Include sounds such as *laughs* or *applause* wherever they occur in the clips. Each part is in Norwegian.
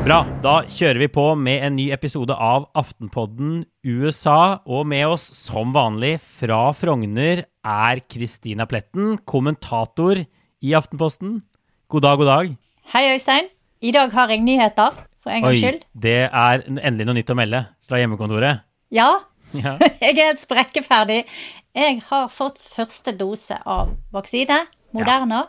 Bra. Da kjører vi på med en ny episode av Aftenpodden USA. Og med oss som vanlig fra Frogner er Kristina Pletten, kommentator i Aftenposten. God dag, god dag. Hei, Øystein. I dag har jeg nyheter, for en gangs skyld. det er endelig noe nytt å melde fra hjemmekontoret. Ja, Ja. *laughs* jeg er helt sprekkeferdig. Jeg har fått første dose av vaksine. Moderna.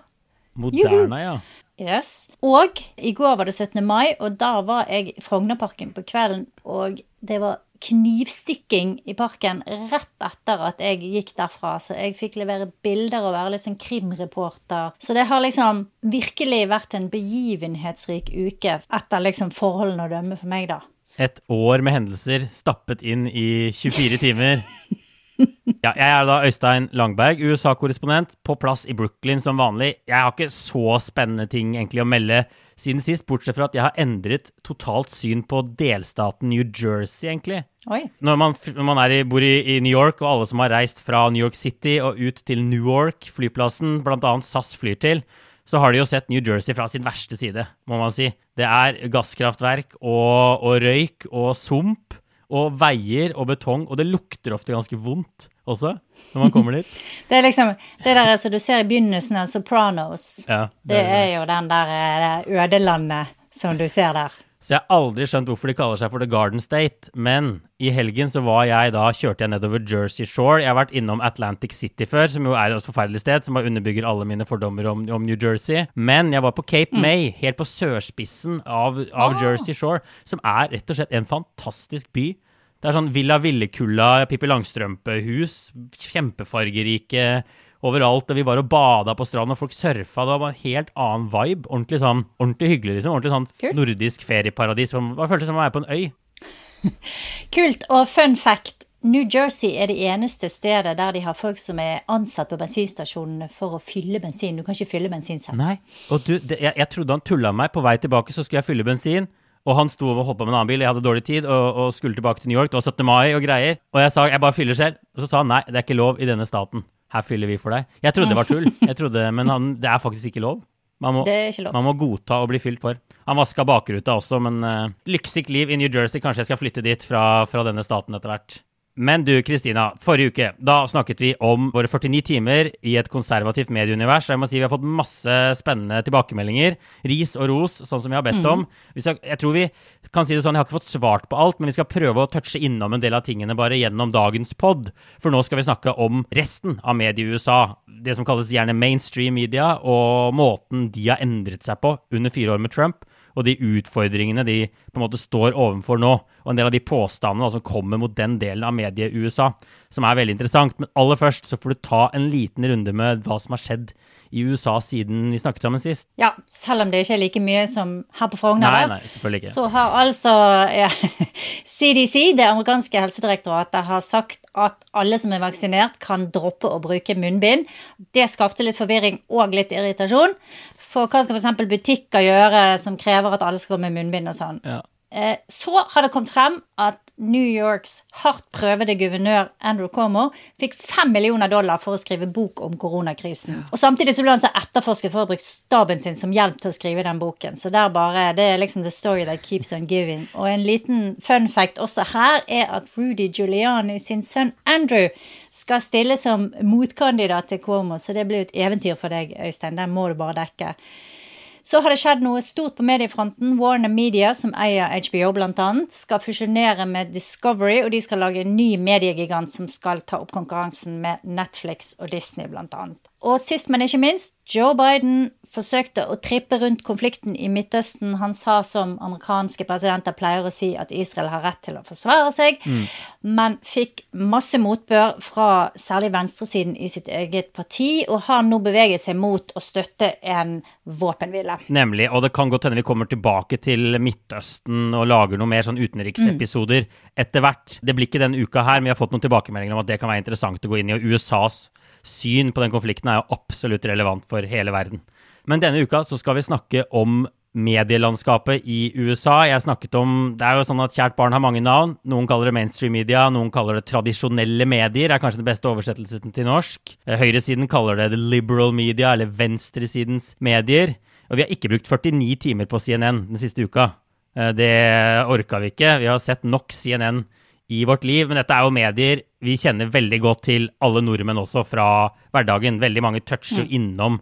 Moderna, ja. Yes. Og i går var det 17. mai, og da var jeg i Frognerparken på kvelden, og det var knivstikking i parken rett etter at jeg gikk derfra, så jeg fikk levere bilder og være litt sånn krimreporter. Så det har liksom virkelig vært en begivenhetsrik uke etter liksom forholdene å dømme for meg, da. Et år med hendelser stappet inn i 24 timer. *laughs* *laughs* Ja, jeg er da Øystein Langberg, USA-korrespondent, på plass i Brooklyn som vanlig. Jeg har ikke så spennende ting egentlig å melde siden sist, bortsett fra at jeg har endret totalt syn på delstaten New Jersey, egentlig. Når man, når man er i, bor i, i New York, og alle som har reist fra New York City og ut til Newark, flyplassen bl.a. SAS flyr til, så har de jo sett New Jersey fra sin verste side, må man si. Det er gasskraftverk og, og røyk og sump og veier og betong, og det lukter ofte ganske vondt også når man kommer dit. *laughs* Det er liksom det der som du ser i begynnelsen av Sopranos. Ja, det, er jo den der eh, ødelandet som du ser der. Så jeg har aldri skjønt hvorfor de kaller seg for The Garden State. Men i helgen så var jeg da, kjørte jeg nedover Jersey Shore. Jeg har vært innom Atlantic City før, som jo er et forferdelig sted, som bare underbygger alle mine fordommer om, om New Jersey. Men jeg var på Cape May, helt på sørspissen av, av Ah. Jersey Shore, som er rett og slett en fantastisk by. Det er sånn Villa Villekulla, Pippi Langstrømpe-hus, kjempefargerike overalt. Og vi var og bada på stranden, og folk surfa. Det var en helt annen vibe. Ordentlig sånn, ordentlig hyggelig, liksom. Ordentlig sånn Kult. nordisk ferieparadis. Det føltes som å være på en øy. *laughs* Kult. Og fun fact. New Jersey er det eneste stedet der de har folk som er ansatt på bensinstasjonene for å fylle bensin. Du kan ikke fylle bensin selv. Nei. Og du, det, jeg, jeg trodde han tulla meg. På vei tilbake så skulle jeg fylle bensin. Og han sto og hoppa med en annen bil, jeg hadde dårlig tid og, og skulle tilbake til New York. Det var 17. mai og greier. Og jeg sa jeg bare fyller selv. Og så sa han nei, det er ikke lov i denne staten. Her fyller vi for deg. Jeg trodde det var tull, *laughs* jeg trodde, men han, det er faktisk ikke lov. Man må, Det er ikke lov. man må godta å bli fylt for. Han vaska bakruta også, men uh, lykkesikt liv i New Jersey. Kanskje jeg skal flytte dit fra, fra denne staten etter hvert. Men du, Kristina. Forrige uke da snakket vi om våre 49 timer i et konservativt medieunivers. Og jeg må si vi har fått masse spennende tilbakemeldinger. Ris og ros, sånn som vi har bedt om. Vi skal, jeg tror vi kan si det sånn, jeg har ikke fått svart på alt, men vi skal prøve å touche innom en del av tingene bare gjennom dagens pod. For nå skal vi snakke om resten av mediet i USA. Det som kalles gjerne mainstream media, og måten de har endret seg på under fire år med Trump og de utfordringene de på en måte står overfor nå, og en del av de påstandene da, som kommer mot den delen av mediet i USA, som er veldig interessant. Men aller først så får du ta en liten runde med hva som har skjedd i USA siden vi snakket sammen sist. Ja, selv om det ikke er like mye som her på Frogner, så har altså ja, *laughs* CDC, det amerikanske helsedirektoratet, har sagt at alle som er vaksinert, kan droppe å bruke munnbind. Det skapte litt forvirring og litt irritasjon. For hva skal f.eks. butikker gjøre som krever at alle skal gå med munnbind og sånn? Ja. Eh, Så har det kommet frem at New Yorks hardt prøvede guvernør Andrew Cuomo fikk fem millioner dollar for å skrive bok om koronakrisen. Og samtidig så ble han så etterforsket for å ha brukt staben sin som hjelp til å skrive den boken. Så der bare, det er liksom the story that keeps on giving. Og en liten fun fact også her er at Rudy Giuliani sin sønn Andrew skal stille som motkandidat til Cuomo, så det blir jo et eventyr for deg, Øystein. Den må du bare dekke. Så har det skjedd noe stort på mediefronten. Warner Media, som eier HBO bl.a., skal fusjonere med Discovery, og de skal lage en ny mediegigant som skal ta opp konkurransen med Netflix og Disney bl.a. Og sist, men ikke minst, Joe Biden forsøkte å trippe rundt konflikten i Midtøsten. Han sa som amerikanske presidenter pleier å si at Israel har rett til å forsvare seg, men fikk masse motbør fra særlig venstresiden i sitt eget parti, og har nå beveget seg mot å støtte en våpenhvile. Nemlig. Og det kan godt hende vi kommer tilbake til Midtøsten og lager noe mer sånn utenriksepisoder etter hvert. Det blir ikke denne uka her, men vi har fått noen tilbakemeldinger om at det kan være interessant å gå inn i. Og USAs syn på den konflikten er jo absolutt relevant for hele verden. Men denne uka så skal vi snakke om medielandskapet i USA. Jeg snakket om, Det er jo sånn at kjært barn har mange navn. Noen kaller det mainstream media, noen kaller det tradisjonelle medier. er kanskje den beste oversettelsen til norsk. Eh, høyresiden kaller det the liberal media, eller venstresidens medier. Og vi har ikke brukt 49 timer på CNN den siste uka. Eh, det orka vi ikke. Vi har sett nok CNN i vårt liv. Men dette er jo medier vi kjenner veldig godt til, alle nordmenn også, fra hverdagen. Veldig mange toucher mm. innom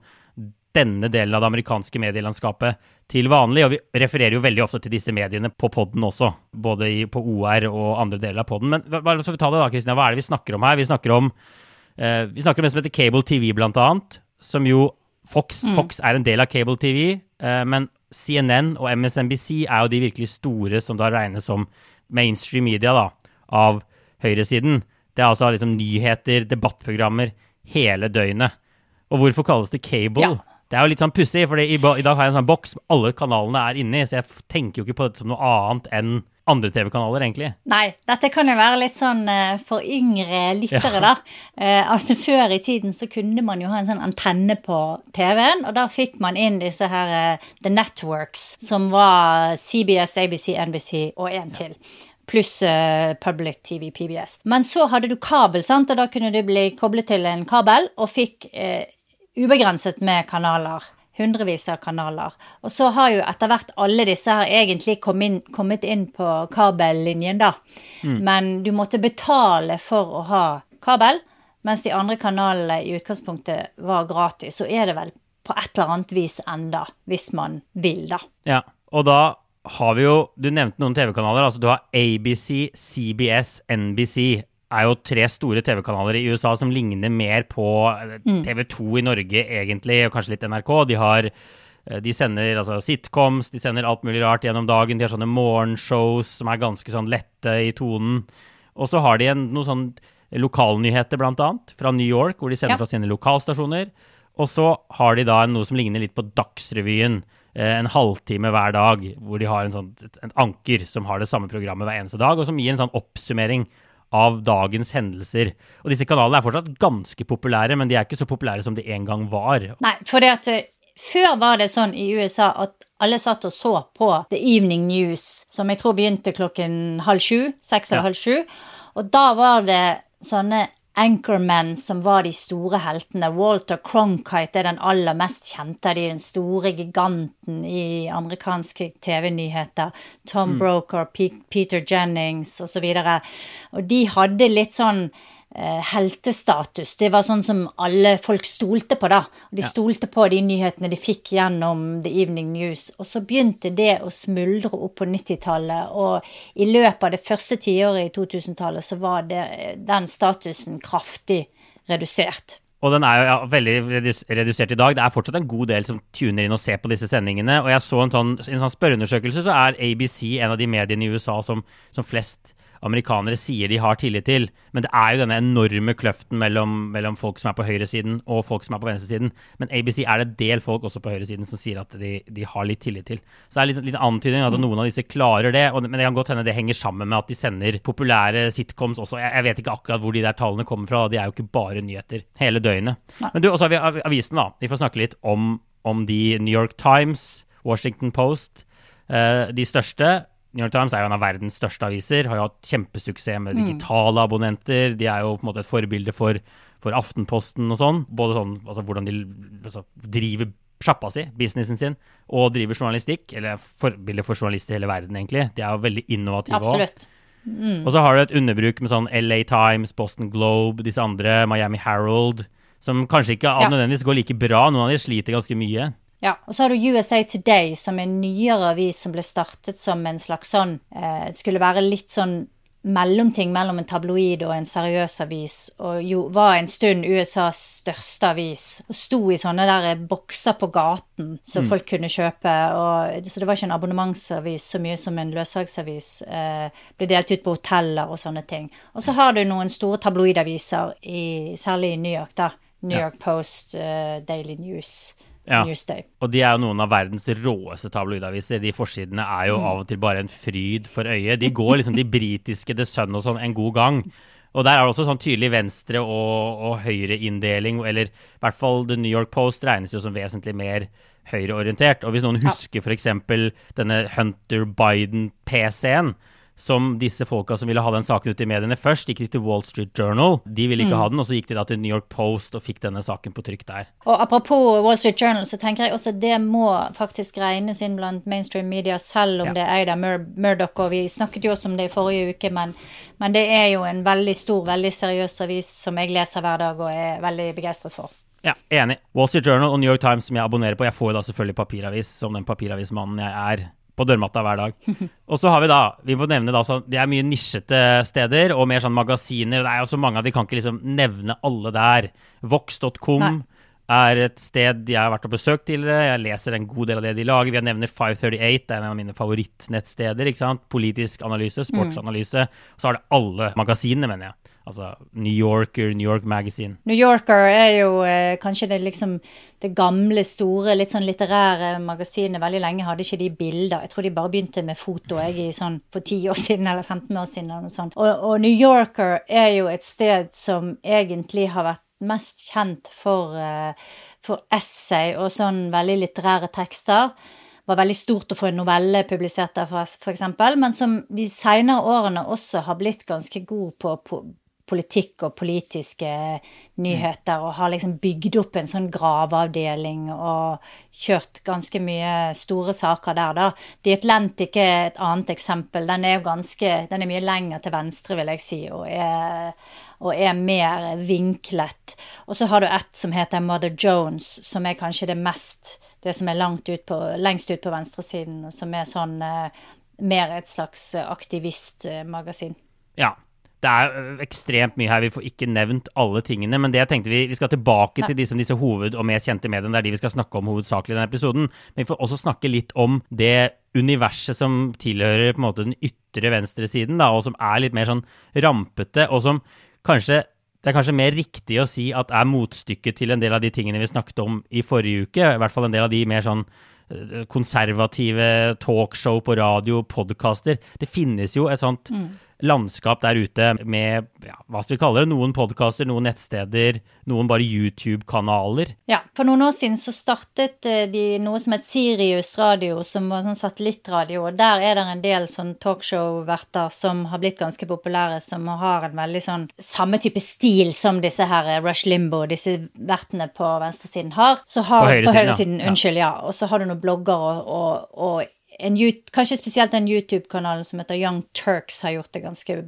denne delen av det amerikanske medielandskapet til vanlig. Og vi refererer jo veldig ofte til disse mediene på poden også, både i, på OR og andre deler av poden. Men hva, så vi ta det da, Kristina. Hva er det vi snakker om her? Vi snakker om, eh, vi snakker om det som heter Cable TV, blant annet. Som jo Fox, mm. Fox er en del av Cable TV, eh, men CNN og MSNBC er jo de virkelig store som da regnes som mainstream media da, av høyresiden. Det er altså liksom nyheter, debattprogrammer hele døgnet. Og hvorfor kalles det cable? Ja. Det er jo litt sånn pussig, for i, i, dag har jeg en sånn boks alle kanalene er inni, så jeg tenker jo ikke på det som noe annet enn andre TV-kanaler, egentlig. Nei, dette kan jo være litt sånn uh, for yngre lyttere, ja. da. Uh, altså Før i tiden så kunne man jo ha en sånn antenne på TV-en, og da fikk man inn disse her uh, The Networks, som var CBS, ABC, NBC og en til pluss uh, Public TV, PBS. Men så hadde du kabel, sant, og da kunne du bli koblet til en kabel og fikk uh, ubegrenset med kanaler. Hundrevis av kanaler. Og så har jo etter hvert alle disse her egentlig kom inn, kommet inn på kabellinjen, da. Mm. Men du måtte betale for å ha kabel, mens de andre kanalene i utgangspunktet var gratis. Så er det vel på et eller annet vis enda, hvis man vil, da. Ja, og da har vi jo Du nevnte noen TV-kanaler. altså Du har ABC, CBS, NBC er jo tre store TV-kanaler i USA som ligner mer på eh, mm. TV2 i Norge, egentlig, og kanskje litt NRK. De, har, eh, de sender altså, sitcoms, de sender alt mulig rart gjennom dagen. De har sånne morgenshows som er ganske sånn lette i tonen. Og så har de en, noen sånn lokalnyheter, blant annet, fra New York, hvor de sender ja. fra sine lokalstasjoner. Og så har de da noe som ligner litt på Dagsrevyen. Eh, en halvtime hver dag, hvor de har en, sånn, et anker som har det samme programmet hver eneste dag, og som gir en sånn oppsummering av dagens hendelser. Og disse kanalene er fortsatt ganske populære, men de er ikke så populære som de en gang var. Nei, for det at eh, før var det sånn i USA at alle satt og så på The Evening News, som jeg tror begynte klokken halv sju. Seks eller ja. halv sju. Og da var det sånne Anchorman som var de store heltene. Walter Cronkite er den aller mest kjente av de, den store giganten i amerikanske TV-nyheter. Tom mm. Broker, P Peter Jennings osv. Og, så og de hadde litt sånn heltestatus. Det var sånn som alle folk stolte på, da. De stolte på de nyhetene de fikk gjennom The Evening News. Og så begynte det å smuldre opp på 90-tallet, og i løpet av det første tiåret i 2000-tallet så var det, den statusen kraftig redusert. Og den er jo ja, veldig redusert i dag. Det er fortsatt en god del som tuner inn og ser på disse sendingene. Og jeg så en sånn, en sånn spørreundersøkelse, så er ABC en av de mediene i USA som, som flest amerikanere sier de har tillit til. Men det er jo denne enorme kløften mellom, mellom, folk som er på høyresiden og folk som er på venstresiden. Men ABC er det del folk også på høyresiden som sier at de, de har litt tillit til. Så det er litt, litt antydning at noen av disse klarer det. Og, men det kan godt hende det henger sammen med at de sender populære sitcoms også. Jeg, jeg, vet ikke akkurat hvor de der tallene kommer fra. De er jo ikke bare nyheter hele døgnet. Nei. Men du, også har vi avisen, da. Vi får snakke litt om, om de New York Times, Washington Post, uh, de største. New York Times er jo en av verdens største aviser, har jo hatt kjempesuksess med mm. digitale abonnenter. De er jo på en måte et forbilde for, for Aftenposten og sånn. Både sånn altså hvordan de altså, driver sjappa si, businessen sin, og driver journalistikk. Eller forbilde for journalister i hele verden, egentlig. De er jo veldig innovative òg. Mm. Og så har du et underbruk med sånn LA Times, Boston Globe, disse andre, Miami Herald, som kanskje ikke ja. nødvendigvis går like bra. Noen av de sliter ganske mye. Ja, og så har du USA Today, som er en nyere avis som ble startet som en slags sånn eh, Skulle være litt sånn mellomting mellom en tabloid og en seriøs avis, og jo var en stund USAs største avis. Og sto i sånne der bokser på gaten som mm. folk kunne kjøpe. Og, så det var ikke en abonnementsavis så mye som en løssalgsavis. Eh, ble delt ut på hoteller og sånne ting. Og så har du noen store tabloidaviser, i, særlig i New York, da. New York Post, uh, Daily News. Ja. Og de er jo noen av verdens råeste tabloidaviser. De forsidene er jo mm. av og til bare en fryd for øyet. De går liksom de britiske The Sun og sånn en god gang. Og der er det også sånn tydelig venstre- og, og høyreinndeling, eller i hvert fall The New York Post regnes jo som vesentlig mer høyreorientert. Og hvis noen husker f.eks. denne Hunter Biden-PC-en, som disse folka som ville ha den saken ut i mediene først, gikk de til Wall Street Journal. De ville ikke mm. ha den, og så gikk de da til New York Post og fikk denne saken på trykk der. Og apropos Wall Street Journal, så tenker jeg også det må faktisk regnes inn blant mainstream media, selv om ja. det er Eida Mur Murdoch, og vi snakket jo også om det i forrige uke, men, men det er jo en veldig stor, veldig seriøs avis som jeg leser hver dag og er veldig begeistret for. Ja, enig. Wall Street Journal og New York Times som jeg abonnerer på. Jeg får jo da selvfølgelig papiravis som den papiravismannen jeg er på dørmatta hver dag. *laughs* Og så har vi da, vi må nevne da, så det er mye nisjete steder og mer sånn magasiner. Det er jo så mange av de kan ikke liksom nevne alle der. Vox.com er et sted jeg har vært og besøkt tidligere. Jeg leser en god del av det de lager. Vi nevner 538, det er en av mine favorittnettsteder. ikke sant? Politisk analyse, sportsanalyse. Mm. Og så har det alle magasinene, mener jeg. Altså New Yorker, New York Magazine. New Yorker er jo eh, kanskje det, liksom, det gamle, store, litt sånn litterære magasinet. Veldig lenge hadde ikke de bilder. Jeg tror de bare begynte med foto jeg, sånn, for 10 år siden eller 15 år siden. eller noe sånt. Og, og, New Yorker er jo et sted som egentlig har vært mest kjent for, eh, for essay og sånn veldig litterære tekster var veldig stort å få en novelle publisert der, f.eks., men som de senere årene også har blitt ganske god på, på, politikk og politiske nyheter, og har liksom bygd opp en sånn graveavdeling og kjørt ganske mye store saker der, da. The Atlantic er et annet eksempel. Den er jo ganske Den er mye lenger til venstre, vil jeg si, og er, og er mer vinklet. Og så har du et som heter Mother Jones, som er kanskje det mest Det som er ut på, lengst ut på venstresiden, som er sånn eh, mer et slags aktivistmagasin. Ja, det er øh, ekstremt mye her. Vi får ikke nevnt alle tingene. Men det jeg tenkte vi, vi skal tilbake til disse, disse hoved- og mest kjente mediene. Det er de vi skal snakke om hovedsakelig i denne episoden. Men vi får også snakke litt om det universet som tilhører på en måte den ytre venstresiden, da, og som er litt mer sånn rampete, og som kanskje det er kanskje mer riktig å si at er motstykket til en del av de tingene vi snakket om i forrige uke. I hvert fall en del av de mer sånn øh, konservative talkshow på radio, podkaster. Det finnes jo et sånt mm landskap der ute med ja, hva skal vi kalle det, noen podkaster, noen nettsteder, noen bare YouTube-kanaler. Ja, for noen år siden så startet eh, de noe som het Sirius Radio, som var sånn satellittradio. og Der er det en del sånn talkshow-verter som har blitt ganske populære, som har en veldig sånn samme type stil som disse her eh, Rush Limbo, disse vertene på venstresiden har. Så har på høyresiden, på høyresiden ja. unnskyld, ja. Og så har du noen blogger og, og, og en, kanskje spesielt den YouTube-kanalen som heter Young Turks, har gjort det ganske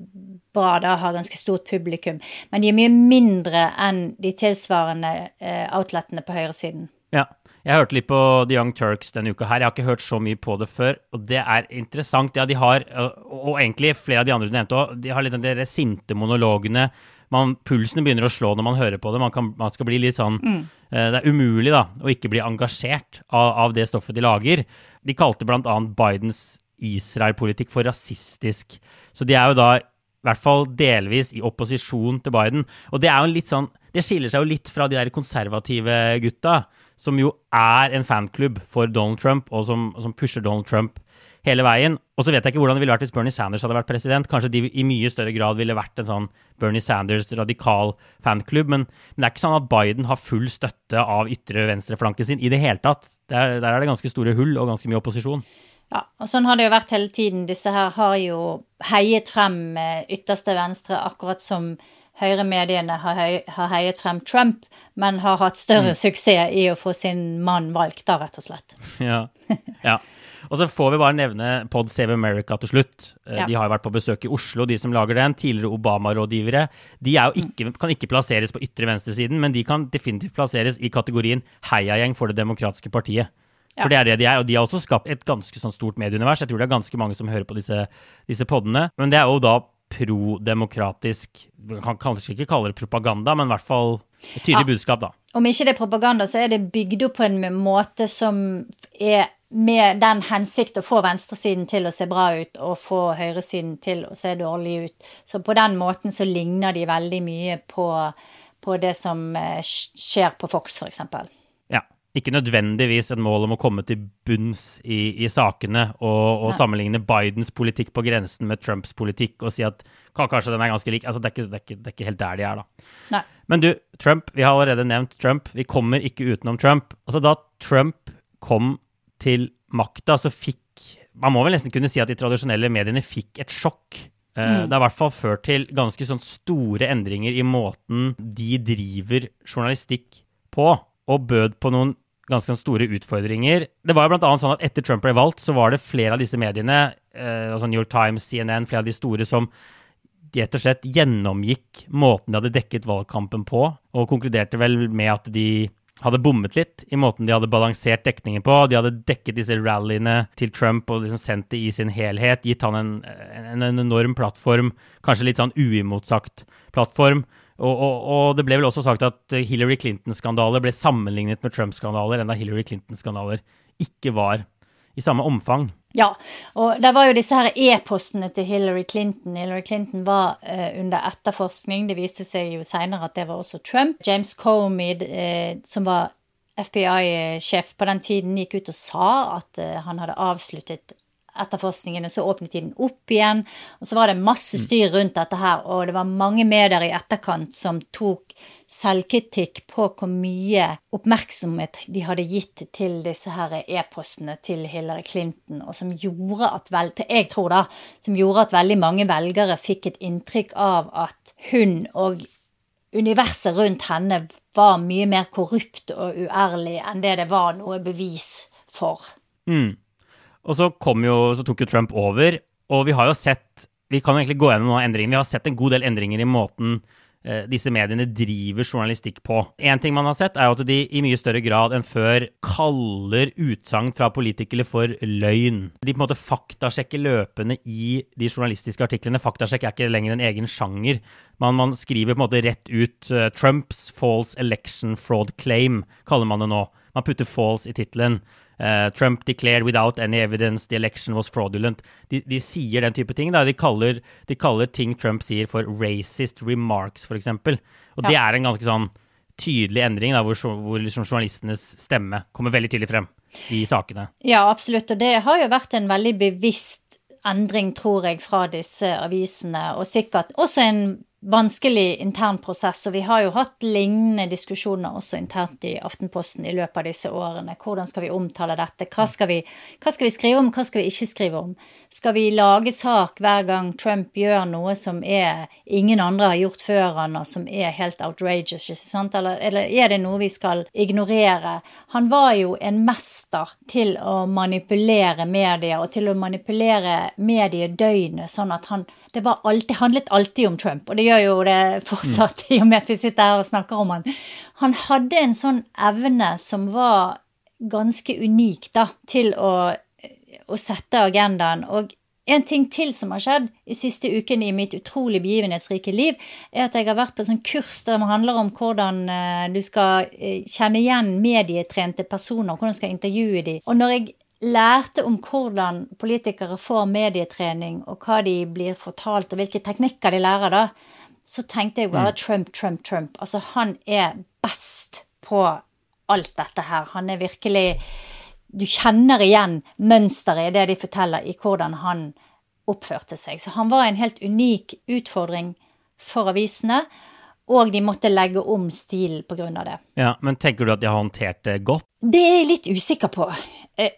bra. Da har ganske stort publikum. Men de er mye mindre enn de tilsvarende eh, outletene på høyresiden. Ja. Jeg hørte litt på The Young Turks denne uka her. Jeg har ikke hørt så mye på det før, og det er interessant. Ja, de har, og egentlig flere av de andre du nevnte òg, de har litt de sinte monologene man, pulsen begynner å slå når man hører på det. Man, kan, man skal bli litt sånn mm. uh, Det er umulig da, å ikke bli engasjert av, av det stoffet de lager. De kalte bl.a. Bidens Israel-politikk for rasistisk. Så de er jo da i hvert fall delvis i opposisjon til Biden. Og det er jo litt sånn Det skiller seg jo litt fra de der konservative gutta, som jo er en fanklubb for Donald Trump, og som, som pusher Donald Trump hele veien. Og så vet jeg ikke hvordan det ville vært hvis Bernie Sanders hadde vært president. Kanskje de i mye større grad ville vært en sånn Bernie Sanders radikal fanklubb. Men, men det er ikke sånn at Biden har full støtte av ytre venstreflanken sin i det hele tatt. Der, der er det ganske store hull og ganske mye opposisjon. Ja, og sånn har det jo vært hele tiden. Disse her har jo heiet frem ytterste venstre, akkurat som høyremediene har, har heiet frem Trump, men har hatt større mm. suksess i å få sin mann valgt, da, rett og slett. Ja, ja. Og så får vi bare nevne Pod Save America til slutt. Eh, ja. De har jo vært på besøk i Oslo, de som lager den. Tidligere Obama-rådgivere. De ikke, kan ikke plasseres på ytre venstresiden, men de kan definitivt plasseres i kategorien heiagjeng for Det demokratiske partiet. For det er det de er, og de har også skapt et ganske sånn stort medieunivers. Jeg tror det er ganske mange som hører på disse, disse podene. Men det er jo da prodemokratisk Man kan kanskje ikke kalle det propaganda, men i hvert fall et tydelig ja. budskap, da. Om ikke det er propaganda, så er det bygd opp på en måte som er med den hensikt å få venstresiden til å se bra ut og få høyresiden til å se dårlig ut. Så på den måten så ligner de veldig mye på, på det som eh, skjer på Fox, f.eks. Ja. Ikke nødvendigvis et mål om å komme til bunns i, i sakene og, og sammenligne Bidens politikk på grensen med Trumps politikk og si at kanskje den er ganske lik. Altså, det, er ikke, det, er ikke, det er ikke helt der de er, da. Nei. Men du, Trump, vi har allerede nevnt Trump. Vi kommer ikke utenom Trump. Altså, da Trump kom til makta, så fikk Man må vel nesten kunne si at de tradisjonelle mediene fikk et sjokk. Eh, Mm. Det har i hvert fall ført til ganske sånn store endringer i måten de driver journalistikk på, og bød på noen ganske sånn store utfordringer. Det var jo blant annet sånn at etter Trump ble valgt, så var det flere av disse mediene, eh, altså New York Times, CNN, flere av de store, som rett og slett gjennomgikk måten de hadde dekket valgkampen på, og konkluderte vel med at de hadde bommet litt i måten de hadde balansert dekningen på. De hadde dekket disse rallyene til Trump og liksom sendt det i sin helhet, gitt han en, en, en enorm plattform, kanskje litt sånn uimotsagt plattform. Og, og, og det ble vel også sagt at Hillary Clinton-skandaler ble sammenlignet med Trump-skandaler, enda Hillary Clinton-skandaler ikke var i samme omfang. Ja, og det var jo disse her e-postene til Hillary Clinton. Hillary Clinton var eh, under etterforskning. Det viste seg jo seinere at det var også Trump. James Comey, eh, som var FBI-sjef på den tiden, gikk ut og sa at eh, han hadde avsluttet etterforskningene, så åpnet de den opp igjen. Og så var det masse styr rundt dette her, og det var mange medier i etterkant som tok selvkritikk på hvor mye oppmerksomhet de hadde gitt til disse her e-postene til Hillary Clinton, og som gjorde at vel, jeg tror da, som gjorde at veldig mange velgere fikk et inntrykk av at hun og universet rundt henne var mye mer korrupt og uærlig enn det det var noe bevis for. Mm. Og så, jo, så tok jo Trump over, og vi har jo sett Vi kan jo egentlig gå gjennom noen endringer. Vi har sett en god del endringer i måten eh, disse mediene driver journalistikk på. En ting man har sett, er jo at de i mye større grad enn før kaller utsagn fra politikere for løgn. De på en måte faktasjekker løpende i de journalistiske artiklene. Faktasjekk er ikke lenger en egen sjanger. Man, man skriver på en måte rett ut uh, 'Trumps false election fraud claim', kaller man det nå. Man putter 'false' i tittelen. Uh, Trump declared without any evidence the election was fraudulent. De, de sier den type ting. De, kaller, de kaller ting Trump sier for racist remarks, f.eks. Og det er en ganske sånn tydelig endring, da, hvor, hvor liksom journalistenes stemme kommer veldig tydelig frem i sakene. Ja, absolutt. Og det har jo vært en veldig bevisst endring, tror jeg, fra disse avisene. Og sikkert også en vanskelig intern prosess, og vi har jo hatt lignende diskusjoner også internt i Aftenposten i løpet av disse årene. Hvordan skal vi omtale dette? Hva skal vi, hva skal vi skrive om, hva skal vi ikke skrive om? Skal vi lage sak hver gang Trump gjør noe som er ingen andre har gjort før han, og som er helt outrageous, ikke? Eller, eller er det noe vi skal ignorere? Han var jo en mester til å manipulere medier, og til å manipulere mediedøgnet, sånn at han det alltid, handlet alltid om Trump, og det gjør jo det fortsatt *laughs* i og med at vi sitter her og snakker om han. Han hadde en sånn evne som var ganske unik, da, til å, å sette agendaen. Og en ting til som har skjedd i siste uken i mitt utrolig begivenhetsrike liv, er at jeg har vært på sånn kurs der det handler om hvordan du skal kjenne igjen medietrente personer, hvordan du skal intervjue dem. Og når jeg lærte om hvordan politikere får medietrening, og hva de blir fortalt, og hvilke teknikker de lærer da, så tenkte jeg bare Trump, Trump, Trump. Altså, han er best på alt dette her. Han er virkelig Du kjenner igjen mønsteret i det de forteller, i hvordan han oppførte seg. Så han var en helt unik utfordring for avisene. Og de måtte legge om stilen pga. det. Ja, Men tenker du at de har håndtert det godt? Det er jeg litt usikker på.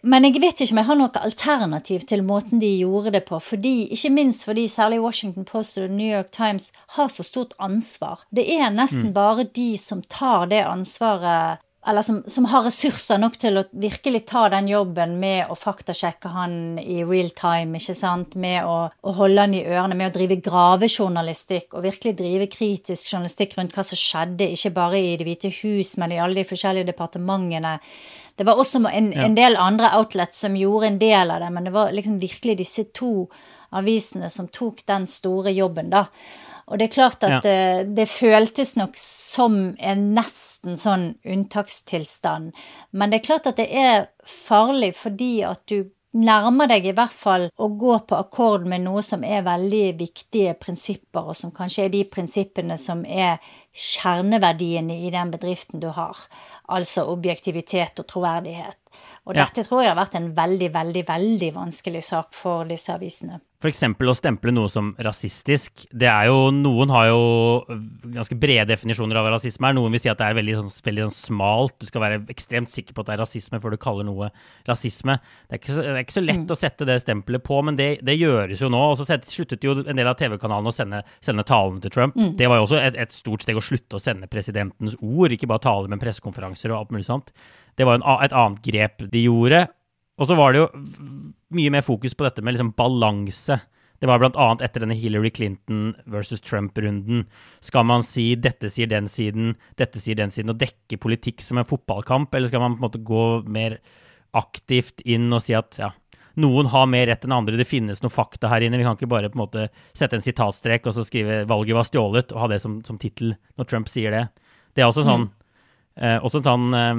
Men jeg vet ikke om jeg har noe alternativ til måten de gjorde det på. Fordi, ikke minst fordi særlig Washington Post og New York Times har så stort ansvar. Det er nesten mm. bare de som tar det ansvaret eller som, som, har ressurser nok til å virkelig ta den jobben med å faktasjekke han i real time, ikke sant, med å, å holde han i ørene, med å drive gravejournalistikk og virkelig drive kritisk journalistikk rundt hva som skjedde, ikke bare i Det hvite hus, men i alle de forskjellige departementene. Det var også en, ja. en del andre outlets som gjorde en del av det, men det var liksom virkelig disse to avisene som tok den store jobben, da. Og det er klart at ja. det, det, føltes nok som en nesten sånn unntakstilstand. Men det er klart at det er farlig fordi at du nærmer deg i hvert fall å gå på akkord med noe som er veldig viktige prinsipper, og som kanskje er de prinsippene som er kjerneverdiene i den bedriften du har. Altså objektivitet og troverdighet. Og Ja. dette tror jeg har vært en veldig, veldig, veldig vanskelig sak for disse avisene. Eksempel å stemple noe som rasistisk. Det er jo, Noen har jo ganske brede definisjoner av hva rasisme er. Noen vil si at det er veldig, sånn, veldig sånn smalt. Du skal være ekstremt sikker på at det er rasisme før du kaller noe rasisme. Det er ikke så, det er ikke så lett å sette det stempelet på, men det, det gjøres jo nå. Og så sluttet jo en del av TV-kanalene å sende, sende talene til Trump. Det var jo også et, et stort steg å slutte å sende presidentens ord, ikke bare taler, men pressekonferanser og alt mulig sånt. Det var en, et annet grep de gjorde. Og så var det jo mye mer fokus på dette med liksom balanse. Det var bl.a. etter denne Hillary Clinton versus Trump-runden. Skal man si 'dette sier den siden', 'dette sier den siden', og dekke politikk som en fotballkamp, eller skal man på en måte gå mer aktivt inn og si at ja, noen har mer rett enn andre, det finnes noe fakta her inne, vi kan ikke bare på en måte sette en sitatstrek og så skrive 'valget var stjålet' og ha det som, som tittel når Trump sier det. Det er også sånn Eh, også en sånn eh,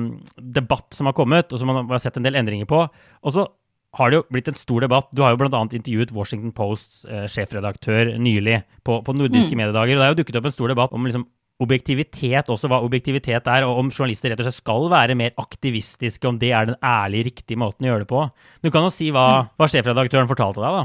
debatt som har kommet, og som man har sett en del endringer på. Og så har det jo blitt en stor debatt. Du har jo bl.a. intervjuet Washington Posts eh, sjefredaktør nylig på, på nordiske mediedager. og Det er jo dukket opp en stor debatt om liksom objektivitet også, hva objektivitet er, og om journalister rett og slett skal være mer aktivistiske, om det er den ærlige, riktige måten å gjøre det på. Du kan jo si hva, hva sjefredaktøren fortalte deg, da.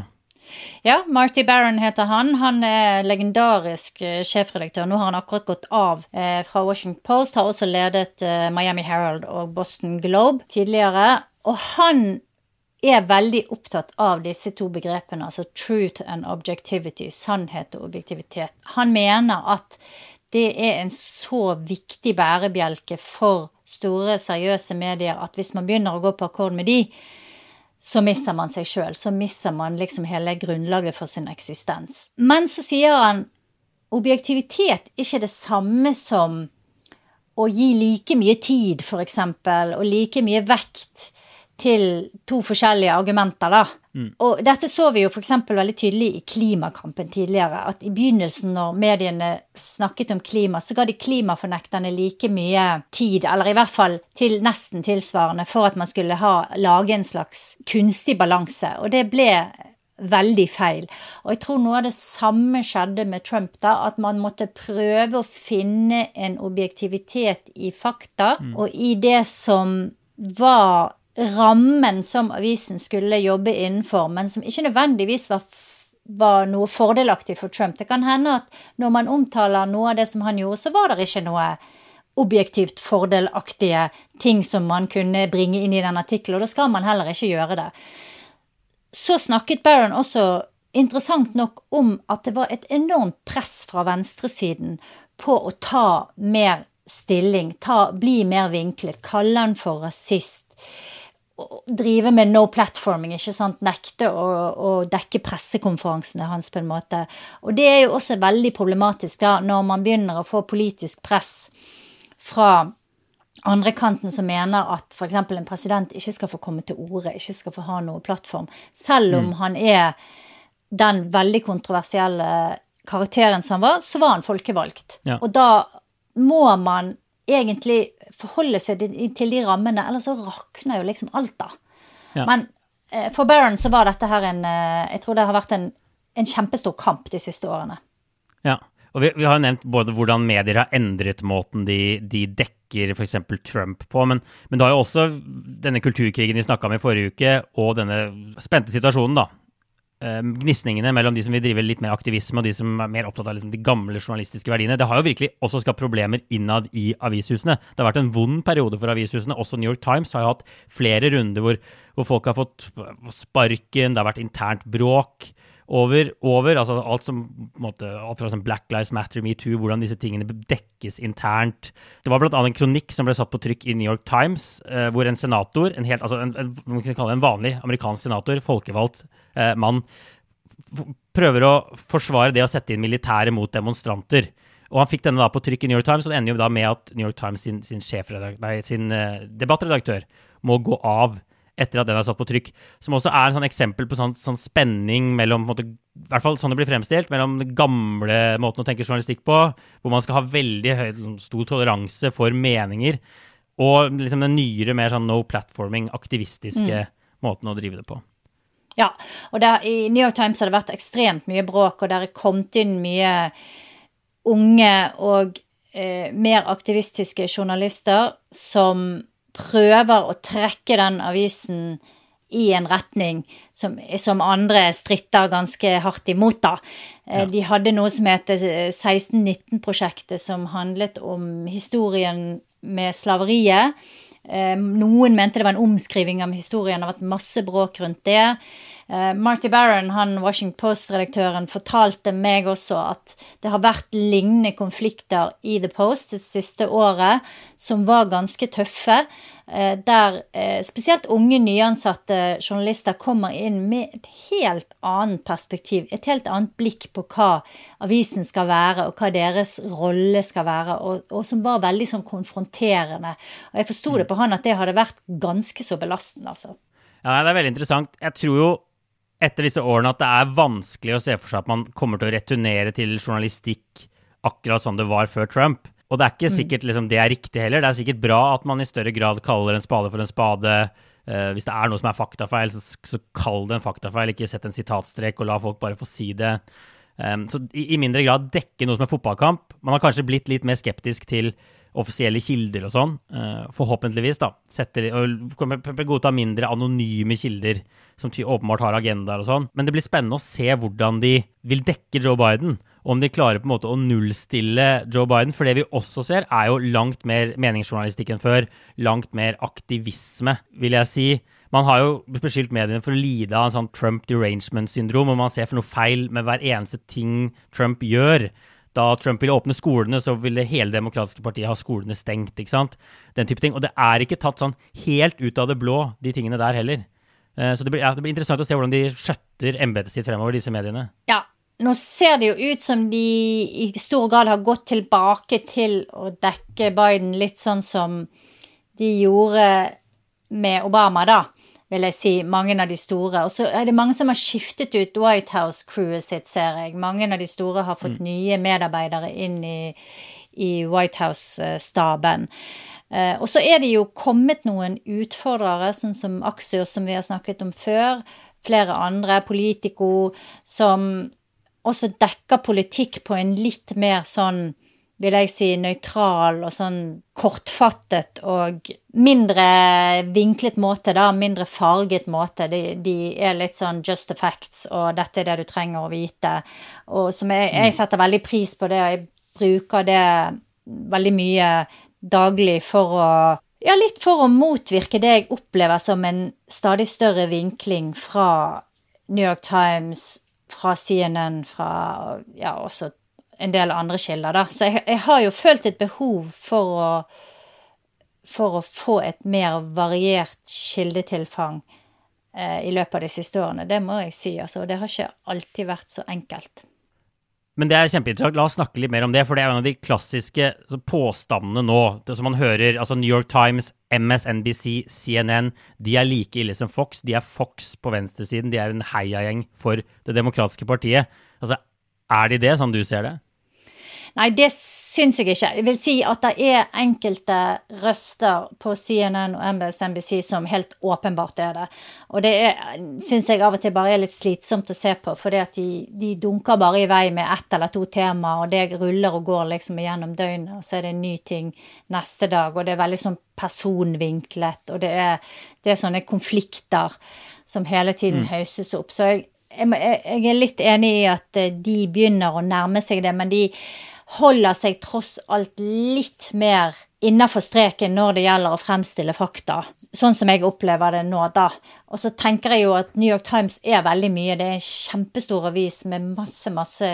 Ja, Marty Barron heter han. Han er legendarisk eh, sjefredaktør. Nå har han akkurat gått av eh, fra Washington Post. Har også ledet eh, Miami Herald og Boston Globe tidligere. Og han er veldig opptatt av disse to begrepene, altså truth and objectivity. Sannhet og objektivitet. Han mener at det er en så viktig bærebjelke for store, seriøse medier at hvis man begynner å gå på akkord med de, så mister man seg sjøl. Så mister man liksom hele grunnlaget for sin eksistens. Men så sier han objektivitet er ikke det samme som å gi like mye tid, eksempel, og like mye vekt til to forskjellige argumenter, da. Og dette så vi jo f.eks. veldig tydelig i klimakampen tidligere. At i begynnelsen, når mediene snakket om klima, så ga de klimafornekterne like mye tid, eller i hvert fall til nesten tilsvarende, for at man skulle ha, lage en slags kunstig balanse. Og det ble veldig feil. Og jeg tror noe av det samme skjedde med Trump, da. At man måtte prøve å finne en objektivitet i fakta, og i det som var rammen som avisen skulle jobbe innenfor, men som ikke nødvendigvis var, var noe fordelaktig for Trump. Det kan hende at når man omtaler noe av det som han gjorde, så var det ikke noe objektivt fordelaktige ting som man kunne bringe inn i den artikkelen, og da skal man heller ikke gjøre det. Så snakket Barron også interessant nok om at det var et enormt press fra venstresiden på å ta mer stilling, ta, bli mer vinklet, kalle han for rasist. Drive med no platforming, ikke sant. Nekte å, å dekke pressekonferansene hans på en måte. Og det er jo også veldig problematisk da, når man begynner å få politisk press fra andre kanten som mener at f.eks. en president ikke skal få komme til orde, ikke skal få ha noe plattform, selv om han er den veldig kontroversielle karakteren som han var, så var han folkevalgt. Ja. Og da må man egentlig forholde seg til de rammene, ellers så rakner jo liksom alt, da. Ja. Men eh, for Baron så var dette her en eh, Jeg tror det har vært en, en kjempestor kamp de siste årene. Ja, og vi, vi har jo nevnt både hvordan medier har endret måten de, de dekker f.eks. Trump på, men, men det har jo også denne kulturkrigen vi snakka om i forrige uke, og denne spente situasjonen, da. Eh, Gnisningene mellom de som vil drive litt mer aktivisme, og de som er mer opptatt av liksom de gamle journalistiske verdiene. Det har jo virkelig også skapt problemer innad i avishusene. Det har vært en vond periode for avishusene. Også New York Times har jo hatt flere runder hvor, hvor folk har fått sparken, det har vært internt bråk over, over altså alt som måte, alt fra sånn Black Lives Matter, metoo, hvordan disse tingene dekkes internt. Det var bl.a. en kronikk som ble satt på trykk i New York Times, eh, hvor en senator, en helt, altså en, en, en vanlig amerikansk senator, folkevalgt eh, mann, prøver å forsvare det å sette inn militære mot demonstranter. Og han fikk denne da på trykk i New York Times, og det ender jo da med at New York Times sin, sin, nei, sin eh, debattredaktør må gå av etter at den er satt på trykk. Som også er et sånn eksempel på sånn, sånn spenning mellom måte, i hvert fall sånn det blir fremstilt, mellom den gamle måten å tenke journalistikk på, hvor man skal ha veldig høy, sånn stor toleranse for meninger, og liksom den nyere, mer sånn no platforming, aktivistiske måten å drive det på. Ja, og der, i New York Times har det vært ekstremt mye bråk, og der er kommet inn mye unge og eh, mer aktivistiske journalister som prøver å trekke den avisen i en retning som, som andre stritter ganske hardt imot, da. Ja. De hadde noe som heter 1619-prosjektet, som handlet om historien med slaveriet. Noen mente det var en omskriving av historien, det har vært masse bråk rundt det. Uh, Marty Barron, han Washington Post-redaktøren, fortalte meg også at det har vært lignende konflikter i The Post det siste året som var ganske tøffe. Uh, der uh, spesielt unge, nyansatte journalister kommer inn med et helt annet perspektiv. Et helt annet blikk på hva avisen skal være, og hva deres rolle skal være. Og, og som var veldig sånn konfronterende. Og jeg forsto det på han at det hadde vært ganske så belastende, altså. Ja, det er veldig interessant. Jeg tror jo etter disse årene at det er vanskelig å se for seg at man kommer til å returnere til journalistikk akkurat sånn det var før Trump. Og det er ikke mm. sikkert liksom, det er riktig heller. Det er sikkert bra at man i større grad kaller en spade for en spade. Uh, hvis det er noe som er faktafeil, så, så kall det en faktafeil. Ikke sett en sitatstrek og la folk bare få si det. Um, så i, i, mindre grad dekke noe som er fotballkamp. Man har kanskje blitt litt mer skeptisk til offisielle kilder og sånn. Uh, forhåpentligvis, da. Setter, og godta mindre anonyme kilder som åpenbart har agendaer og sånn. Men det blir spennende å se hvordan de vil dekke Joe Biden. Om de klarer på en måte å nullstille Joe Biden. For det vi også ser, er jo langt mer meningsjournalistikk enn før. Langt mer aktivisme, vil jeg si. Man har jo beskyldt mediene for å lide av en sånn Trump derangement-syndrom, og man ser for noe feil med hver eneste ting Trump gjør da Trump ville åpne skolene, så ville hele demokratiske partiet ha skolene stengt. ikke sant? Den type ting. Og det er ikke tatt sånn helt ut av det blå, de tingene der heller. Eh, så det blir, ja, det blir interessant å se hvordan de skjøtter embetet sitt fremover, disse mediene. Ja, nå ser det jo ut som de i stor grad har gått tilbake til å dekke Biden litt sånn som de gjorde med Obama, da vil jeg si, mange av de store. Og så er det mange som har skiftet ut White House-crewet sitt, ser jeg. Mange av de store har fått mm. nye medarbeidere inn i, i White House-staben. Uh, og så er det jo kommet noen utfordrere, sånn som Axios, som vi har snakket om før. Flere andre, Politico, som også dekker politikk på en litt mer sånn vil jeg si, nøytral og sånn kortfattet og mindre vinklet måte, da. Mindre farget måte. De, de, er litt sånn just the facts, og dette er det du trenger å vite. Og som jeg, jeg setter veldig pris på det, og jeg bruker det veldig mye daglig for å ja, litt for å motvirke det jeg opplever som en stadig større vinkling fra New York Times, fra CNN, fra ja, også en del andre kilder, da. Så jeg, jeg har jo følt et behov for å, for å få et mer variert kildetilfang eh, i løpet av de siste årene. Det må jeg si, altså. Det har ikke alltid vært så enkelt. Men det er kjempeinteressant. La oss snakke litt mer om det. For det er en av de klassiske påstandene nå. Som man hører, altså New York Times, MSNBC, CNN, de er like ille som Fox. De er Fox på venstresiden. De er en heiagjeng for Det demokratiske partiet. Altså, er de det, sånn du ser det? Nei, det syns jeg ikke. Jeg vil si at det er enkelte røster på CNN og MSNBC som helt åpenbart er det. Og det syns jeg av og til bare er litt slitsomt å se på, for de, de dunker bare i vei med ett eller to tema, og det ruller og går liksom igjennom døgnet, og så er det en ny ting neste dag, og det er veldig sånn personvinklet, og det er, det er sånne konflikter som hele tiden mm. høyses opp. Så jeg, jeg, jeg, er litt enig i at eh, de begynner å nærme seg det, men de holder seg tross alt litt mer innafor streken når det gjelder å fremstille fakta, sånn som jeg opplever det nå, da. Og så tenker jeg jo at New York Times er veldig mye. Det er en kjempestor avis med masse, masse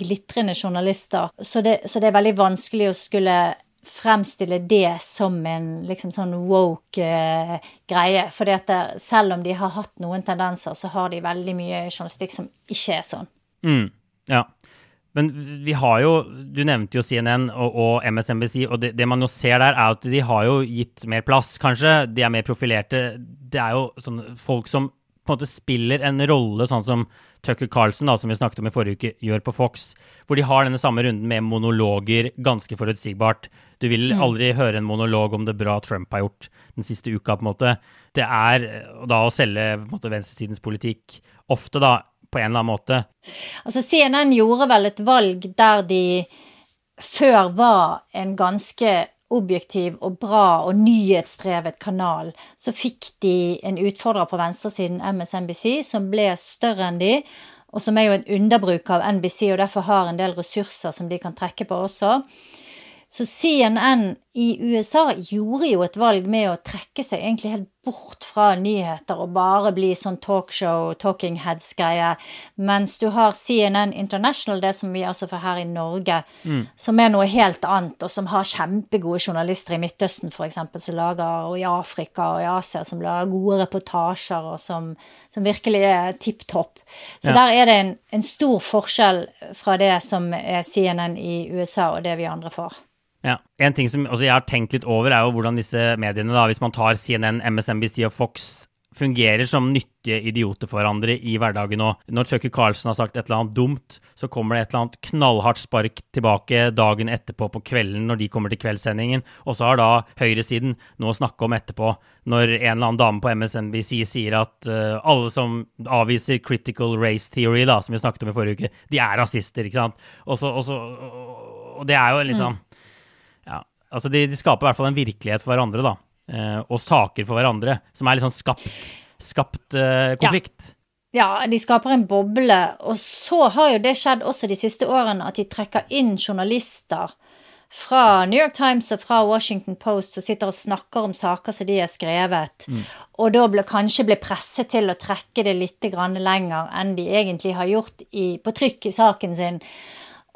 glitrende journalister. Så det, så det er veldig vanskelig å skulle fremstille det som en liksom sånn woke eh, greie. For selv om de har hatt noen tendenser, så har de veldig mye journalistikk som ikke er sånn. Mm, ja. Men vi har jo Du nevnte jo CNN og, og MSNBC, og det, det, man jo ser der, er at de har jo gitt mer plass, kanskje. De er mer profilerte. Det er jo sånne folk som på en måte spiller en rolle, sånn som Tucker Carlson, da, som vi snakket om i forrige uke, gjør på Fox. Hvor de har denne samme runden med monologer, ganske forutsigbart. Du vil mm. aldri høre en monolog om det bra Trump har gjort den siste uka, på en måte. Det er da å selge på en måte, venstresidens politikk ofte, da, på en eller annen måte. Altså CNN gjorde vel et valg der de før var en ganske objektiv og bra og nyhetsdrevet kanal, så fikk de en utfordrer på venstresiden, MSNBC, som ble større enn de, og som er jo en underbruk av NBC, og derfor har en del ressurser som de kan trekke på også. Så CNN i USA gjorde jo et valg med å trekke seg egentlig helt bort fra nyheter og bare bli sånn talkshow, talking heads-greie, mens du har CNN International, det som vi altså får her i Norge, mm. som er noe helt annet, og som har kjempegode journalister i Midtøsten f.eks., som lager, og i Afrika og i Asia, som lager gode reportasjer, og som, som virkelig er tipp topp. Så ja. der er det en, en stor forskjell fra det som er CNN i USA, og det vi andre får. Ja. En ting som jeg har tenkt litt over, er jo hvordan disse mediene, da, hvis man tar CNN, MSNBC og Fox, fungerer som nyttige idioter for hverandre i hverdagen. Og når Tucker Carlsen har sagt et eller annet dumt, så kommer det et eller annet knallhardt spark tilbake dagen etterpå på kvelden når de kommer til kveldssendingen. Og så har da høyresiden noe å snakke om etterpå, når en eller annen dame på MSNBC sier at uh, alle som avviser critical race theory, da, som vi snakket om i forrige uke, de er rasister, ikke sant. Og, så, og, så, og det er jo liksom mm Altså de, de, skaper i hvert fall en virkelighet for hverandre, da. Eh, og saker for hverandre, som er litt sånn skapt, skapt eh, konflikt. Ja. ja. de skaper en boble. Og så har jo det skjedd også de siste årene, at de trekker inn journalister fra New York Times og fra Washington Post som sitter og snakker om saker som de har skrevet, mm. og da ble, kanskje blir presset til å trekke det litt lenger enn de egentlig har gjort i, på trykk i saken sin.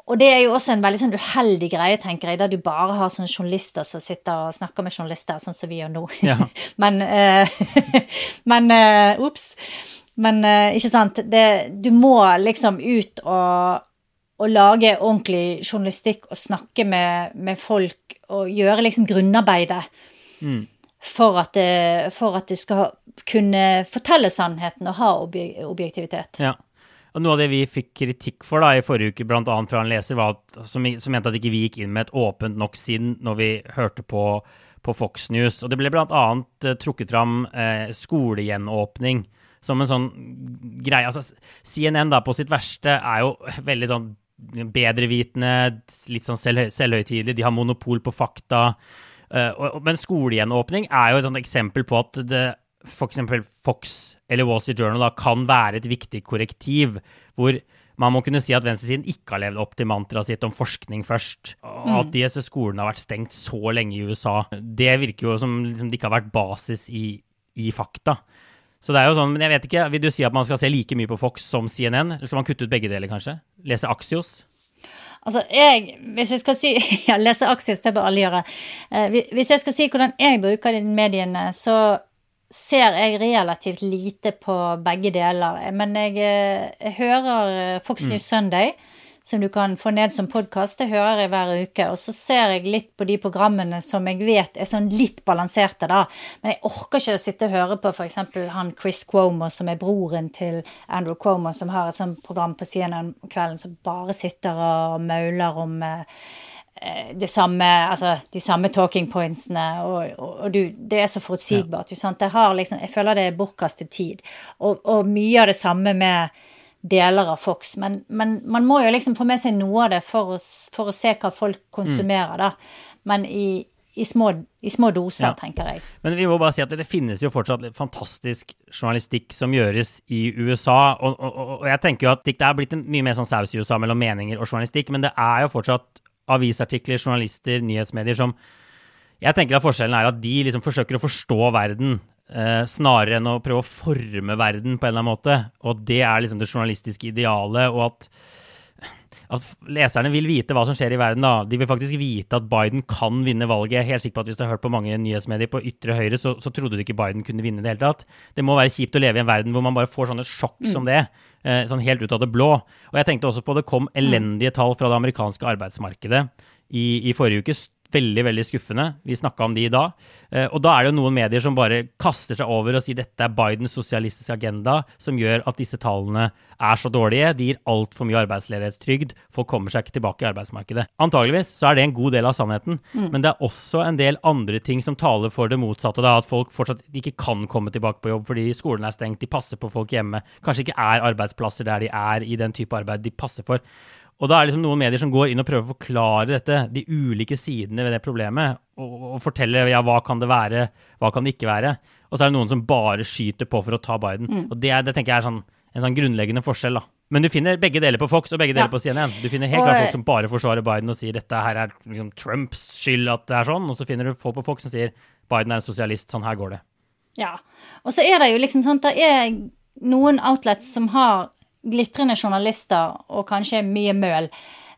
Og det er jo også en veldig sånn uheldig greie, tenker jeg, der du bare har sånne journalister som sitter og snakker med journalister, sånn som vi gjør nå. Ja. *laughs* men uh, *laughs* Men Ops. Uh, men uh, ikke sant. Det, du må liksom ut og, og lage ordentlig journalistikk og snakke med, med folk og gjøre liksom grunnarbeidet. Mm. For, at, for at du skal kunne fortelle sannheten og ha objektivitet. Ja. Og Noe av det vi fikk kritikk for da i forrige uke, bl.a. fra en leser, var at, som, som, mente at ikke vi gikk inn med et åpent nok sinn når vi hørte på, på Fox News. Og det ble bl.a. Eh, trukket fram uh, skolegjenåpning som en sånn greie. Altså, CNN da på sitt verste er jo veldig sånn bedrevitende, litt sånn selv, selvhøytidelig. De har monopol på fakta. Uh, og, men skolegjenåpning er jo et eksempel på at det f.eks. Fox eller Wall Street Journal da, kan være et viktig korrektiv, hvor man må kunne si at venstresiden ikke har levd opp til mantraet sitt om forskning først. Og at mm. disse skolene har vært stengt så lenge i USA. Det virker jo som liksom, det ikke har vært basis i, i, fakta. Så det er jo sånn, men jeg vet ikke, Vil du si at man skal se like mye på Fox som CNN? Eller skal man kutte ut begge deler, kanskje? Lese Axios? Altså, jeg, hvis jeg skal si *laughs* Ja, lese Axios, det bør alle gjøre. Eh, hvis jeg skal si hvordan jeg bruker de mediene, så ser jeg relativt lite på begge deler. Men jeg, eh, jeg hører eh, Fox News mm. Sunday, som du kan få ned som podkast. Det hører jeg hver uke. Og så ser jeg litt på de programmene som jeg vet er sånn litt balanserte, da. Men jeg orker ikke å sitte og høre på f.eks. han Chris Cuomo, som er broren til Andrew Cuomo, som har et sånt program på CNN kvelden som bare sitter og mauler om Eh, det samme, altså, de samme talking pointsene, og, og, og du, det er så forutsigbart. Ja. Liksom, jeg føler det er bortkastet tid. Og, og, mye av det samme med deler av Fox. Men, men, man må jo liksom få med seg noe av det for å, for å se hva folk konsumerer, mm. da. Men i, i, små, i små, doser, ja. tenker jeg. Men vi må bare si at det finnes jo fortsatt fantastisk journalistikk som gjøres i USA. Og, og jeg tenker jo at det er blitt en mye mer sånn saus i USA mellom meninger og journalistikk, men det er jo fortsatt avisartikler, journalister, nyhetsmedier som Jeg tenker at forskjellen er at de liksom forsøker å forstå verden eh, snarere enn å prøve å forme verden på en eller annen måte. Og det er liksom det journalistiske idealet. og at at leserne vil vite hva som skjer i verden. da. De vil faktisk vite at Biden kan vinne valget. Jeg er helt sikker på at Hvis du har hørt på mange nyhetsmedier på ytre høyre, så, så trodde du ikke Biden kunne vinne det hele tatt. Det må være kjipt å leve i en verden hvor man bare får sånne sjokk mm. som det. Eh, sånn helt ut av det blå. Og jeg tenkte også på det kom elendige tall fra det amerikanske arbeidsmarkedet i, i forrige uke veldig veldig skuffende. Vi snakka om de i dag. Eh, og da er det jo noen medier som bare kaster seg over og sier dette er Bidens sosialistiske agenda som gjør at disse tallene er så dårlige. De gir altfor mye arbeidsledighetstrygd. Folk kommer seg ikke tilbake i arbeidsmarkedet. Antageligvis så er det en god del av sannheten, mm. men det er også en del andre ting som taler for det motsatte. Da, at folk fortsatt ikke kan komme tilbake på jobb fordi skolen er stengt, de passer på folk hjemme. Kanskje ikke er arbeidsplasser der de er i den type arbeid de passer for. Og da er det liksom noen medier som går inn og prøver å forklare dette, de ulike sidene ved det problemet, og, og fortelle ja, hva kan det være, hva kan det ikke være. Og så er det noen som bare skyter på for å ta Biden. Mm. Og det, det tenker jeg er sånn, en sånn grunnleggende forskjell, da. Men du finner begge deler på Fox og begge deler Ja. på CNN. Du finner helt Og- klart folk som bare forsvarer Biden og sier dette her er liksom Trumps skyld at det er sånn, og så finner du folk på Fox som sier Biden er en sosialist, sånn her går det. Ja. Og så er det jo liksom sånn at det er noen outlets som har glitrende journalister og kanskje mye møl.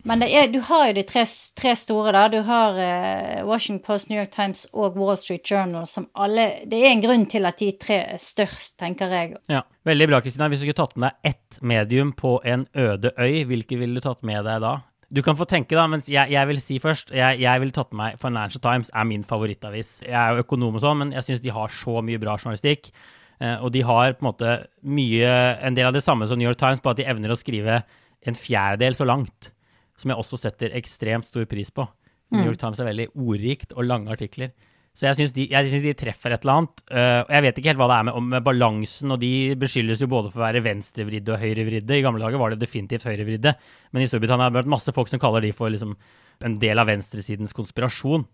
Men er, du har jo de tre, tre store, da. Du har uh, Washington Post, New York Times og Wall Street Journal som alle Det er en grunn til at de tre er størst, tenker jeg. Ja, Veldig bra, Kristina. Hvis du skulle tatt med deg ett medium på en øde øy, hvilke ville du tatt med deg da? Du kan få tenke, da, mens jeg, jeg vil si først Jeg, jeg ville tatt med meg Financial Times, er min favorittavis. Jeg er jo økonom og sånn, men jeg syns de har så mye bra journalistikk. Eh, og de har på en måte mye En del av det samme som New York Times, bare at de evner å skrive en fjerdedel så langt. Som jeg også setter ekstremt stor pris på. New York Times er veldig ordrikt og lange artikler. Så jeg syns de, de treffer et eller annet. eh, og jeg vet ikke helt hva det er med, med balansen, og de beskyldes jo både for å være venstrevridde og høyrevridde. I gamle dager var det definitivt høyrevridde, men i Storbritannia har det vært masse folk som kaller de for liksom en del av venstresidens konspirasjon.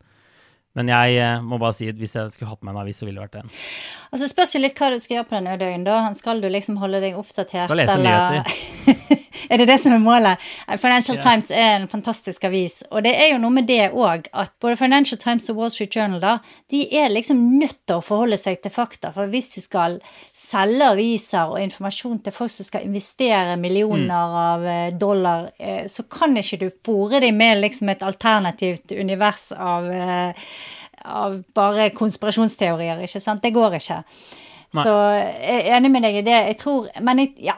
Men jeg eh, må bare si at hvis jeg skulle hatt med en avis, så ville det vært den. Altså spørs jo litt hva du skal gjøre på den øde øyen. da. Skal du liksom holde deg oppdatert, Skal lese *laughs* *laughs* er det det som er målet? Financial yeah. Times er en fantastisk avis. Og det er jo noe med det òg, at både Financial Times og Wall Street Journal da, de er liksom nødt til å forholde seg til fakta. For hvis du skal selge aviser og informasjon til folk som skal investere millioner av eh, dollar, eh, så kan ikke du fòre dem med liksom et alternativt univers av eh, av bare konspirasjonsteorier, ikke sant? Det går ikke. Nei. Så jeg er enig med deg i det. Jeg tror Men jeg, ja.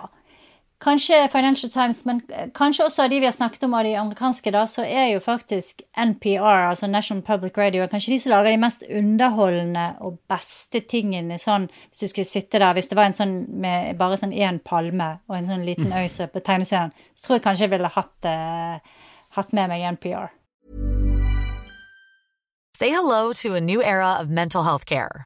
Kanskje Financial Times, men kanskje også av de vi har snakket om av de amerikanske, da, så er jo faktisk NPR, altså National Public Radio, kanskje de som lager de mest underholdende og beste tingene sånn Hvis du skulle sitte der, hvis det var en sånn med bare sånn én palme og en sånn liten øy som er på tegneserien, så tror jeg kanskje jeg ville hatt, eh, hatt med meg NPR. Say hello to a new era of mental health care.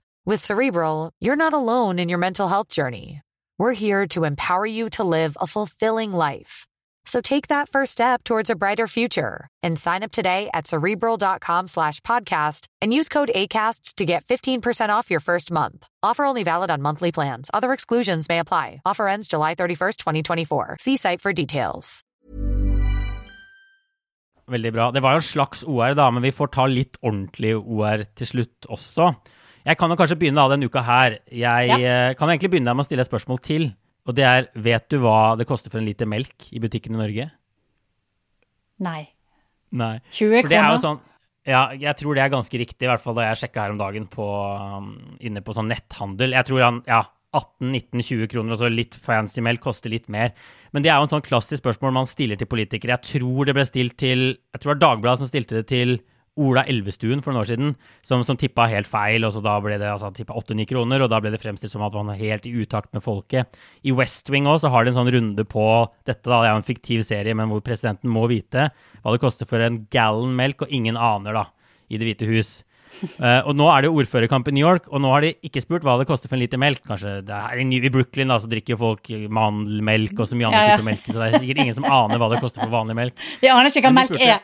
With Cerebral, you're not alone in your mental health journey. We're here to empower you to live a fulfilling life. So take that first step towards a brighter future and sign up today at cerebral.com slash podcast and use code ACAST to get 15% off your first month. Offer only valid on monthly plans. Other exclusions may apply. Offer ends July 31st, 2024. See site for details. Veldig bra. Det var en slags OR, da, men vi får ta litt ordentlig OR til slutt også. Jeg kan jo kanskje begynne av denne uka her. Jeg Ja. eh, kan egentlig begynne med å stille et spørsmål til. Og det er, vet du hva det koster for en liter melk i butikken i Norge? Nei. Nei. 20 For det er jo kroner? sånn Ja, jeg tror det er ganske riktig, i hvert fall da jeg sjekka her om dagen på, um, inne på sånn netthandel. Jeg tror han, ja, 18-19-20 kroner, og så litt fancy melk koster litt mer. Men det er jo en sånn klassisk spørsmål man stiller til politikere. Jeg tror det ble stilt til Jeg tror det var Dagbladet som stilte det til Ola Elvestuen for noen år siden, som, som tippa helt feil. og så Da ble det altså, tippa 8-9 kroner, og da ble det fremstilt som at man er helt i utakt med folket. I West Wing også, har de en sånn runde på dette. da, Det er jo en fiktiv serie, men hvor presidenten må vite hva det koster for en gallon melk, og ingen aner, da, i Det hvite hus. Uh, *laughs* og nå er det jo ordførerkamp i New York, og nå har de ikke spurt hva det koster for en liter melk. Kanskje det er I Brooklyn da, så drikker jo folk mandelmelk og så mye annet Ja, ja. typer melk, så det er sikkert ingen som aner hva det koster for vanlig melk. *laughs* Vi aner ikke hva melk er.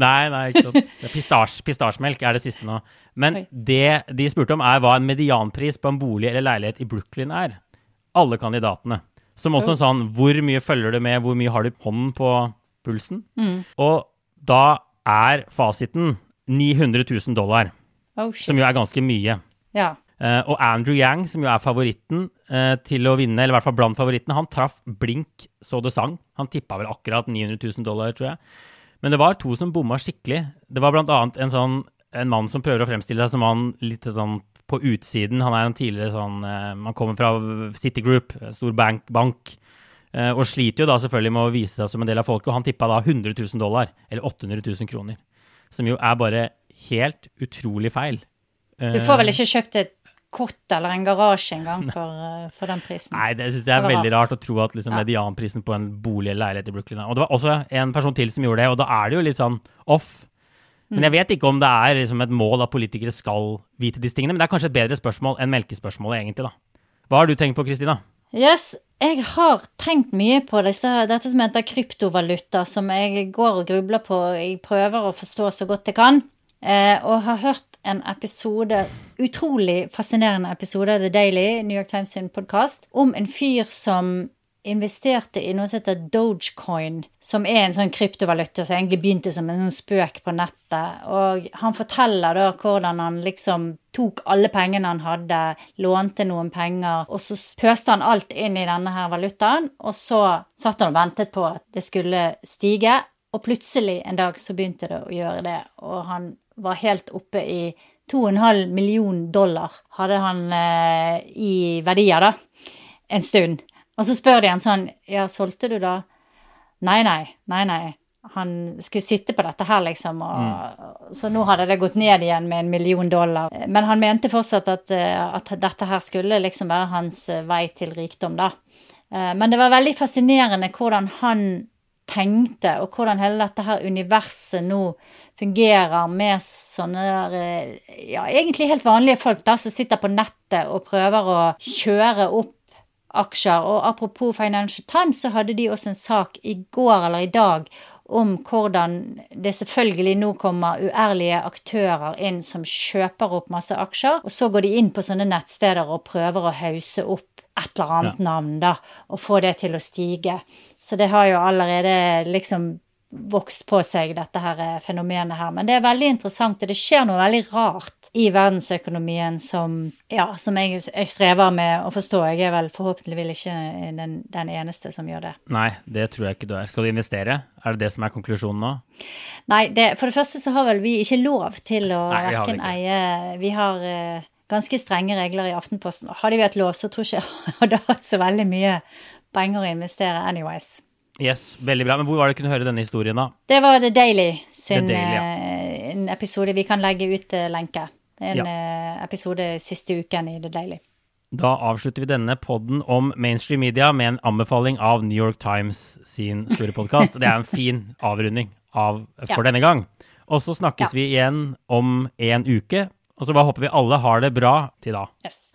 Nei, nei, ikke sant. *laughs* Pistasj, pistasjmelk er det siste nå. Men Oi. det de spurte om, er hva en medianpris på en bolig eller leilighet i Brooklyn er. Alle kandidatene. Som også en sånn Hvor mye følger du med? Hvor mye har du hånden på pulsen? Mm. Og da er fasiten 900 000 dollar, Oh, shit. som jo er ganske mye. Ja. Uh, og Andrew Yang, som jo er favoritten uh, til å vinne, eller i hvert fall blant favorittene, han traff blink så det sang. Han tippa vel akkurat 900 000 dollar, tror jeg. Men det var to som bomma skikkelig. Det var annet en sånn en mann som prøver å fremstille seg som han litt sånn på utsiden. Han er en tidligere sånn man Han kommer fra Citigroup, Group, stor bank, bank Eh, og sliter jo da selvfølgelig med å vise seg som en del av folket. Og han tippa da 100 000 dollar, eller 800 000 kroner. Som jo er bare helt utrolig feil. Du får vel ikke kjøpt et kott eller en garasje engang for, eh, for den prisen? Nei, det syns jeg er veldig rart. rart å tro at liksom medianprisen på en bolig eller leilighet i Brooklyn er Og det var også en person til som gjorde det, og da er det jo litt sånn off. Men jeg vet ikke om det er liksom et mål at politikere skal vite disse tingene, men det er kanskje et bedre spørsmål enn melkespørsmålet, egentlig, da. Hva har du tenkt på, Kristina? Yes, jeg har tenkt mye på disse, dette som heter kryptovaluta, som jeg går og grubler på. Jeg prøver å forstå så godt jeg kan. Eh, og har hørt en episode, utrolig fascinerende episode av The Daily, New York Times sin podkast, om en fyr som investerte i noe som heter Dogecoin, som er en sånn kryptovaluta som egentlig begynte som en sånn spøk på nettet. Og han forteller da hvordan han liksom tok alle pengene han hadde, lånte noen penger, og så pøste han alt inn i denne her valutaen, og så satt han og ventet på at det skulle stige, og plutselig en dag så begynte det å gjøre det, og han var helt oppe i 2,5 million dollar hadde han eh, i verdier, da, en stund. Og så spør de han sånn, ja, solgte du da? Nei, nei, nei, nei. Han skulle sitte på dette her, liksom, og, så nå hadde det gått ned igjen med en million dollar. Men han mente fortsatt at, eh, at dette her skulle liksom være hans eh, vei til rikdom, da. Eh, Men det var veldig fascinerende hvordan han tenkte, og hvordan hele dette her universet nå fungerer med sånne der eh, Ja, egentlig helt vanlige folk da, som sitter på nettet og prøver å kjøre opp aksjer. Og apropos Financial Times, så hadde de også en sak i går eller i dag om hvordan det selvfølgelig nå kommer uærlige aktører inn som kjøper opp masse aksjer, og så går de inn på sånne nettsteder og prøver å hause opp et eller annet navn, da, og få det til å stige. Så det har jo allerede liksom vokst på seg, dette her eh, fenomenet her. Men det er veldig interessant, og det skjer noe veldig rart i verdensøkonomien som, ja, som jeg, jeg strever med å forstå. Jeg er vel forhåpentligvis ikke den, den eneste som gjør det. Nei, det tror jeg ikke du er. Skal du investere? Er det det som er konklusjonen nå? Nei, det, for det første så har vel vi ikke lov til å Nei, det eie Vi har eh, ganske strenge regler i Aftenposten. Hadde vi hatt lov, så tror jeg ikke jeg *laughs* hadde hatt så veldig mye penger å investere anyways. Yes, veldig bra. Men hvor var det du kunne høre denne historien, da? Det var The Daily sin The Daily, ja. eh, en episode. Vi kan legge ut eh, lenke. En Ja. eh, episode siste uken i The Daily. Da avslutter vi denne podden om mainstream media med en anbefaling av New York Times sin store podkast. Det er en fin avrunding av, *laughs* for Ja. denne gang. Og så snakkes vi igjen om en uke. Og så bare håper vi alle har det bra til da. Yes.